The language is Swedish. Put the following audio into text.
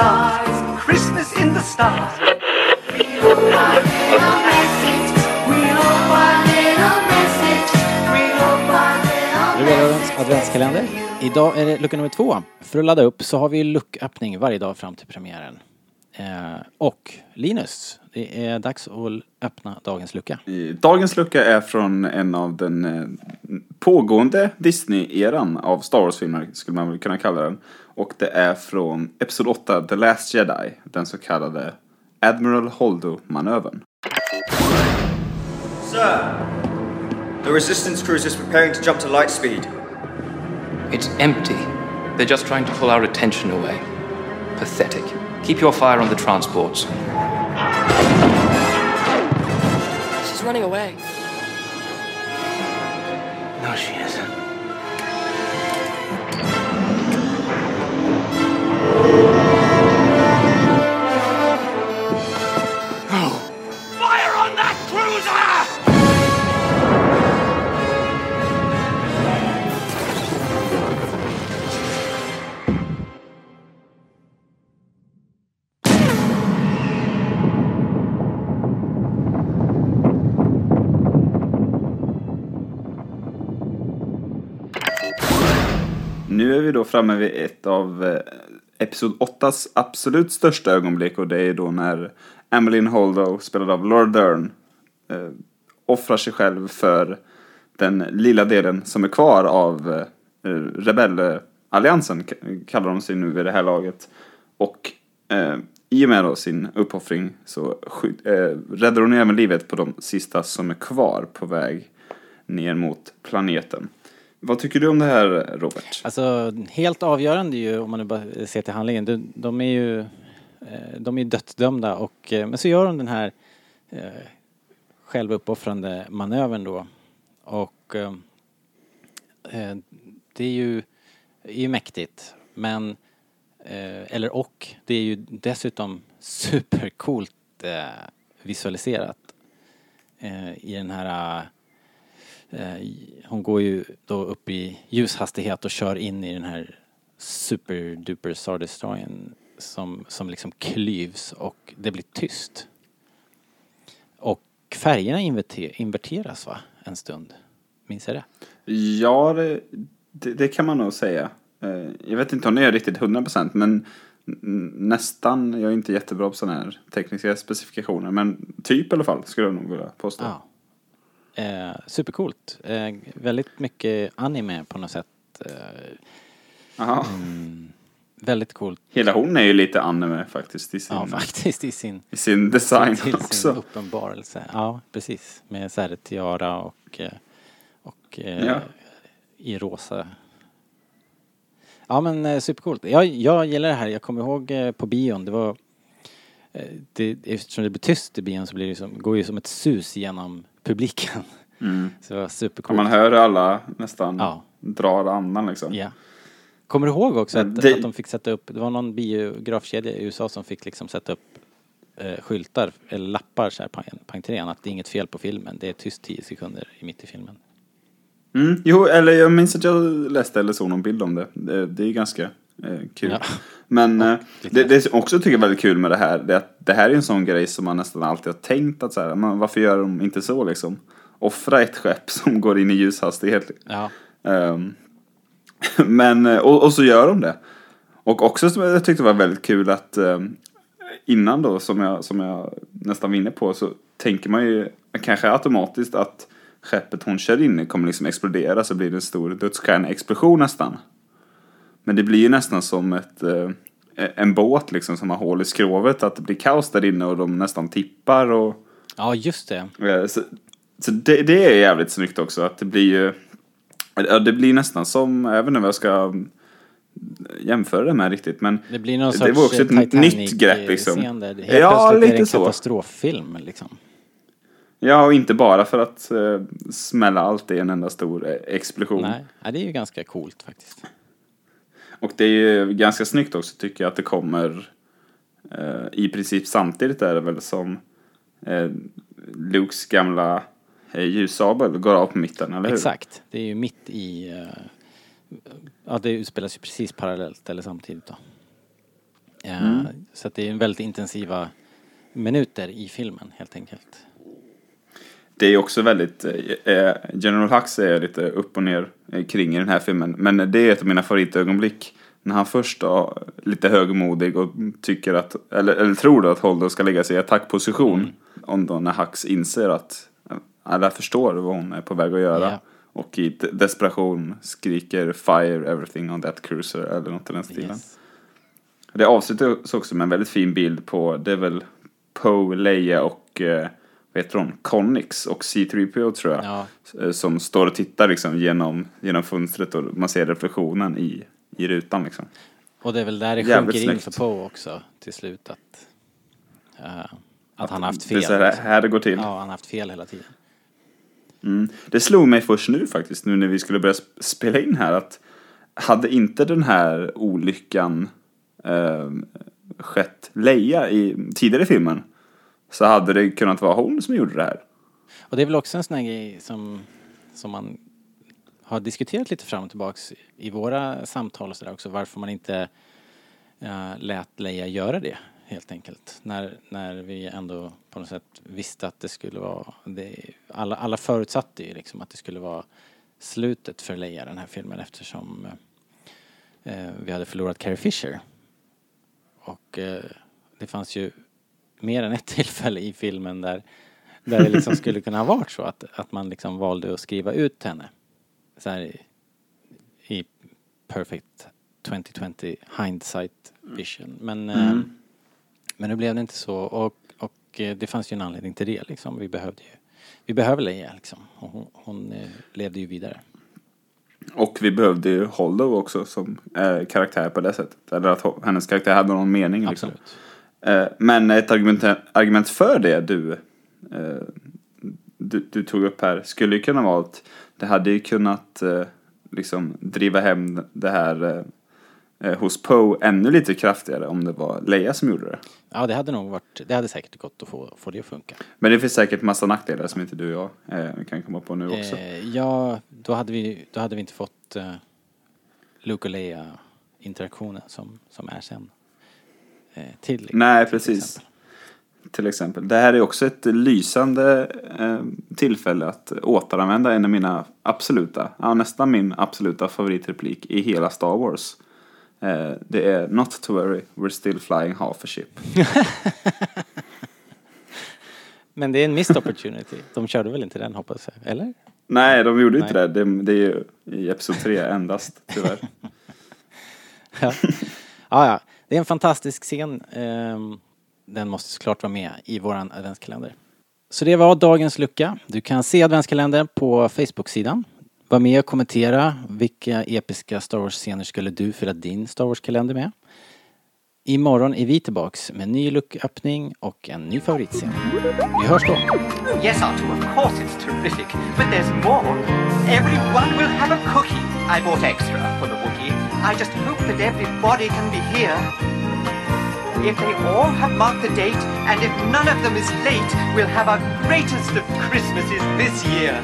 stars, Christmas in the stars. Adventskalender. Idag är det lucka nummer två. För att ladda upp så har vi lucköppning varje dag fram till premiären. Eh, och Linus, det är dags att öppna dagens lucka. Dagens lucka är från en av den eh, pågående Disney-eran av Star Wars-filmer, skulle man väl kunna kalla den. Och det är från Episod 8, The Last Jedi, den så kallade Admiral Holdo-manövern. Sir, the resistance cruiser is preparing to jump to light speed. It's empty. They're just trying to pull our attention away. Pathetic. Keep your fire on the transports. She's running away. Nu är vi då framme vid ett av eh, Episod 8s absolut största ögonblick och det är då när Emmeline Holdo, spelad av Laura Dern, eh, offrar sig själv för den lilla delen som är kvar av eh, rebellalliansen, kallar de sig nu vid det här laget. Och eh, i och med då sin uppoffring så eh, räddar hon även livet på de sista som är kvar på väg ner mot planeten. Vad tycker du om det här, Robert? Alltså helt avgörande ju om man nu bara ser till handlingen. De, de är ju eh, de är dödsdömda och eh, men så gör de den här eh, självuppoffrande manövern då. Och eh, eh, det är ju, är ju mäktigt. Men, eh, eller och, det är ju dessutom supercoolt eh, visualiserat. Eh, I den här Eh, hon går ju då upp i ljushastighet och kör in i den här superduper Star Destroyern som, som liksom klyvs och det blir tyst. Och färgerna inverter, inverteras va, en stund. Minns jag det? Ja, det, det, det kan man nog säga. Eh, Jag vet inte om det är riktigt 100% men nästan. Jag är inte jättebra på sådana här tekniska specifikationer. Men typ i alla fall skulle jag nog vilja påstå. Ja. Eh, supercoolt. Eh, väldigt mycket anime på något sätt. Eh, Aha. väldigt coolt. Hela hon är ju lite anime faktiskt i sin, Ja, faktiskt i sin i sin design till sin också. uppenbarelse. Ja, precis. Med så här tiara och, eh, och eh, Ja. i rosa. Ja men eh, supercoolt. Jag, jag gillar det här. Jag kommer ihåg eh, på bion, det var eh, det, eftersom det blir tyst i bion så blir det som, går ju som ett sus genom publiken. Så det var supercoolt. man hör alla nästan Ja. drar andan liksom. Ja. Kommer du ihåg också att, det- att de fick sätta upp, det var någon biografkedja i USA som fick liksom sätta upp eh, skyltar eller lappar så här på, på entrén att det är inget fel på filmen, det är tyst 10 sekunder i mitt i filmen. Mm, jo, eller jag minns att jag läste eller såg någon bild om det. Det, det är ganska kul. Ja. Men eh, lite det, det som också tycker jag är väldigt kul med det här, det att det här är en sån grej som man nästan alltid har tänkt att så här, men varför gör de inte så liksom? Offra ett skepp som går in i ljushastighet. Ja, Ehm, men, eh, och, och så gör de det. Och också som jag tyckte var väldigt kul att ehm, innan då, som jag, som jag nästan var inne på, så tänker man ju kanske automatiskt att skeppet hon kör in i kommer liksom explodera så blir det en stor dödsstjärneexplosion nästan. Men det blir ju nästan som ett, eh, en båt liksom som har hål i skrovet, att det blir kaos där inne och de nästan tippar och ja just det. Eh, Så, så det, det är jävligt snyggt också att det blir ju det blir nästan som, även om jag ska jämföra det med riktigt, men Det blir någon det var också ett eh, nytt grepp liksom. Helt Ja, plötsligt är det lite en så. katastroffilm liksom. Ja, och inte bara för att eh, smälla allt i en enda stor eh, explosion. Nej, ja, det är ju ganska coolt faktiskt. Och det är ju ganska snyggt också tycker jag att det kommer eh, i princip samtidigt är det väl som eh, Lukes gamla eh, ljussabel går av på mitten, eller hur? Exakt, det är ju mitt i... eh, ja, det utspelas ju precis parallellt eller samtidigt då. Eh, Så att det är väldigt intensiva minuter i filmen helt enkelt. Det är också väldigt, eh, eh, General Hux är lite upp och ner eh, kring i den här filmen. Men det är ett av mina favoritögonblick. När han först då, lite högmodig och tycker att, eller, eller tror då att Holdo ska lägga sig i attackposition. Mm. Om då när Hux inser att alla förstår vad hon är på väg att göra. Ja. Och i de- desperation skriker fire everything on that cruiser eller något i den stilen. Yes. Det avslutas också med en väldigt fin bild på, det är väl Poe, Leia och eh, vad heter hon? Connix och C3PO tror jag. Ja, Eh, Som står och tittar liksom genom, genom fönstret och man ser reflektionen i, i rutan liksom. och det är väl där det Jävligt sjunker in snyggt. för Poe också till slut att, eh, att han har haft Det är fel. så här, liksom. här det går till. Ja, han har haft fel hela tiden. Mm. Det slog mig först nu faktiskt, nu när vi skulle börja sp- spela in här, att hade inte den här olyckan eh, skett Leia i tidigare filmen så hade det kunnat vara hon som gjorde det här. Och det är väl också en sån här grej som, som man har diskuterat lite fram och tillbaks i våra samtal och sådär också, varför man inte uh, lät Leia göra det helt enkelt. När, när vi ändå på något sätt visste att det skulle vara, det, alla, alla förutsatte ju liksom att det skulle vara slutet för Leia den här filmen eftersom uh, vi hade förlorat Carrie Fisher. Och uh, det fanns ju mer än ett tillfälle i filmen där, där det liksom skulle kunna ha varit så att, att man liksom valde att skriva ut henne. Så här i, i perfect 2020 hindsight vision. Men, eh, men nu blev det inte så och, och eh, det fanns ju en anledning till det liksom. Vi behövde ju, vi behöver Leia liksom. Hon, hon eh, levde ju vidare. Och vi behövde ju Holdo också som eh, karaktär på det sättet. Eller att hennes karaktär hade någon mening liksom. Absolut. Eh, men ett argument, argument för det du, eh, du, du tog upp här skulle ju kunna vara att det hade ju kunnat eh, liksom driva hem det här hos Poe ännu lite kraftigare om det var Leia som gjorde det. Ja, det hade nog varit, det hade säkert gått att få, få det att funka. Men det finns säkert massa nackdelar som inte du och jag eh, kan komma på nu också. Eh, ja, då hade vi, då hade vi inte fått eh, Luke och Leia interaktionen som, som är sen. Eh, till, Nej, till precis. exempel. Till exempel. Det här är också ett lysande eh, tillfälle att återanvända en av mina absoluta, ja nästan min absoluta favoritreplik i hela Star Wars. Eh, det är Not to worry, we're still flying half a ship. Men det är en missed opportunity. De körde väl inte den hoppas jag, eller? Nej, de gjorde inte Nej. det. det. Det är ju i Episod 3 endast, tyvärr. Ja. ja, ja. Det är en fantastisk scen. Ehm, den måste såklart vara med i våran adventskalender. Så det var dagens lucka. Du kan se adventskalendern på Facebook-sidan. Var med och kommentera vilka episka Star Wars-scener skulle du fylla din Star Wars-kalender med. Imorgon är vi tillbaks med en ny lucköppning och en ny favoritscen. Vi hörs då! Yes, Arthur, of course it's terrific. But there's more. Everyone will have a cookie. I bought extra for the I just hope that everybody can be here. If they all have marked the date, and if none of them is late, we'll have our greatest of Christmases this year.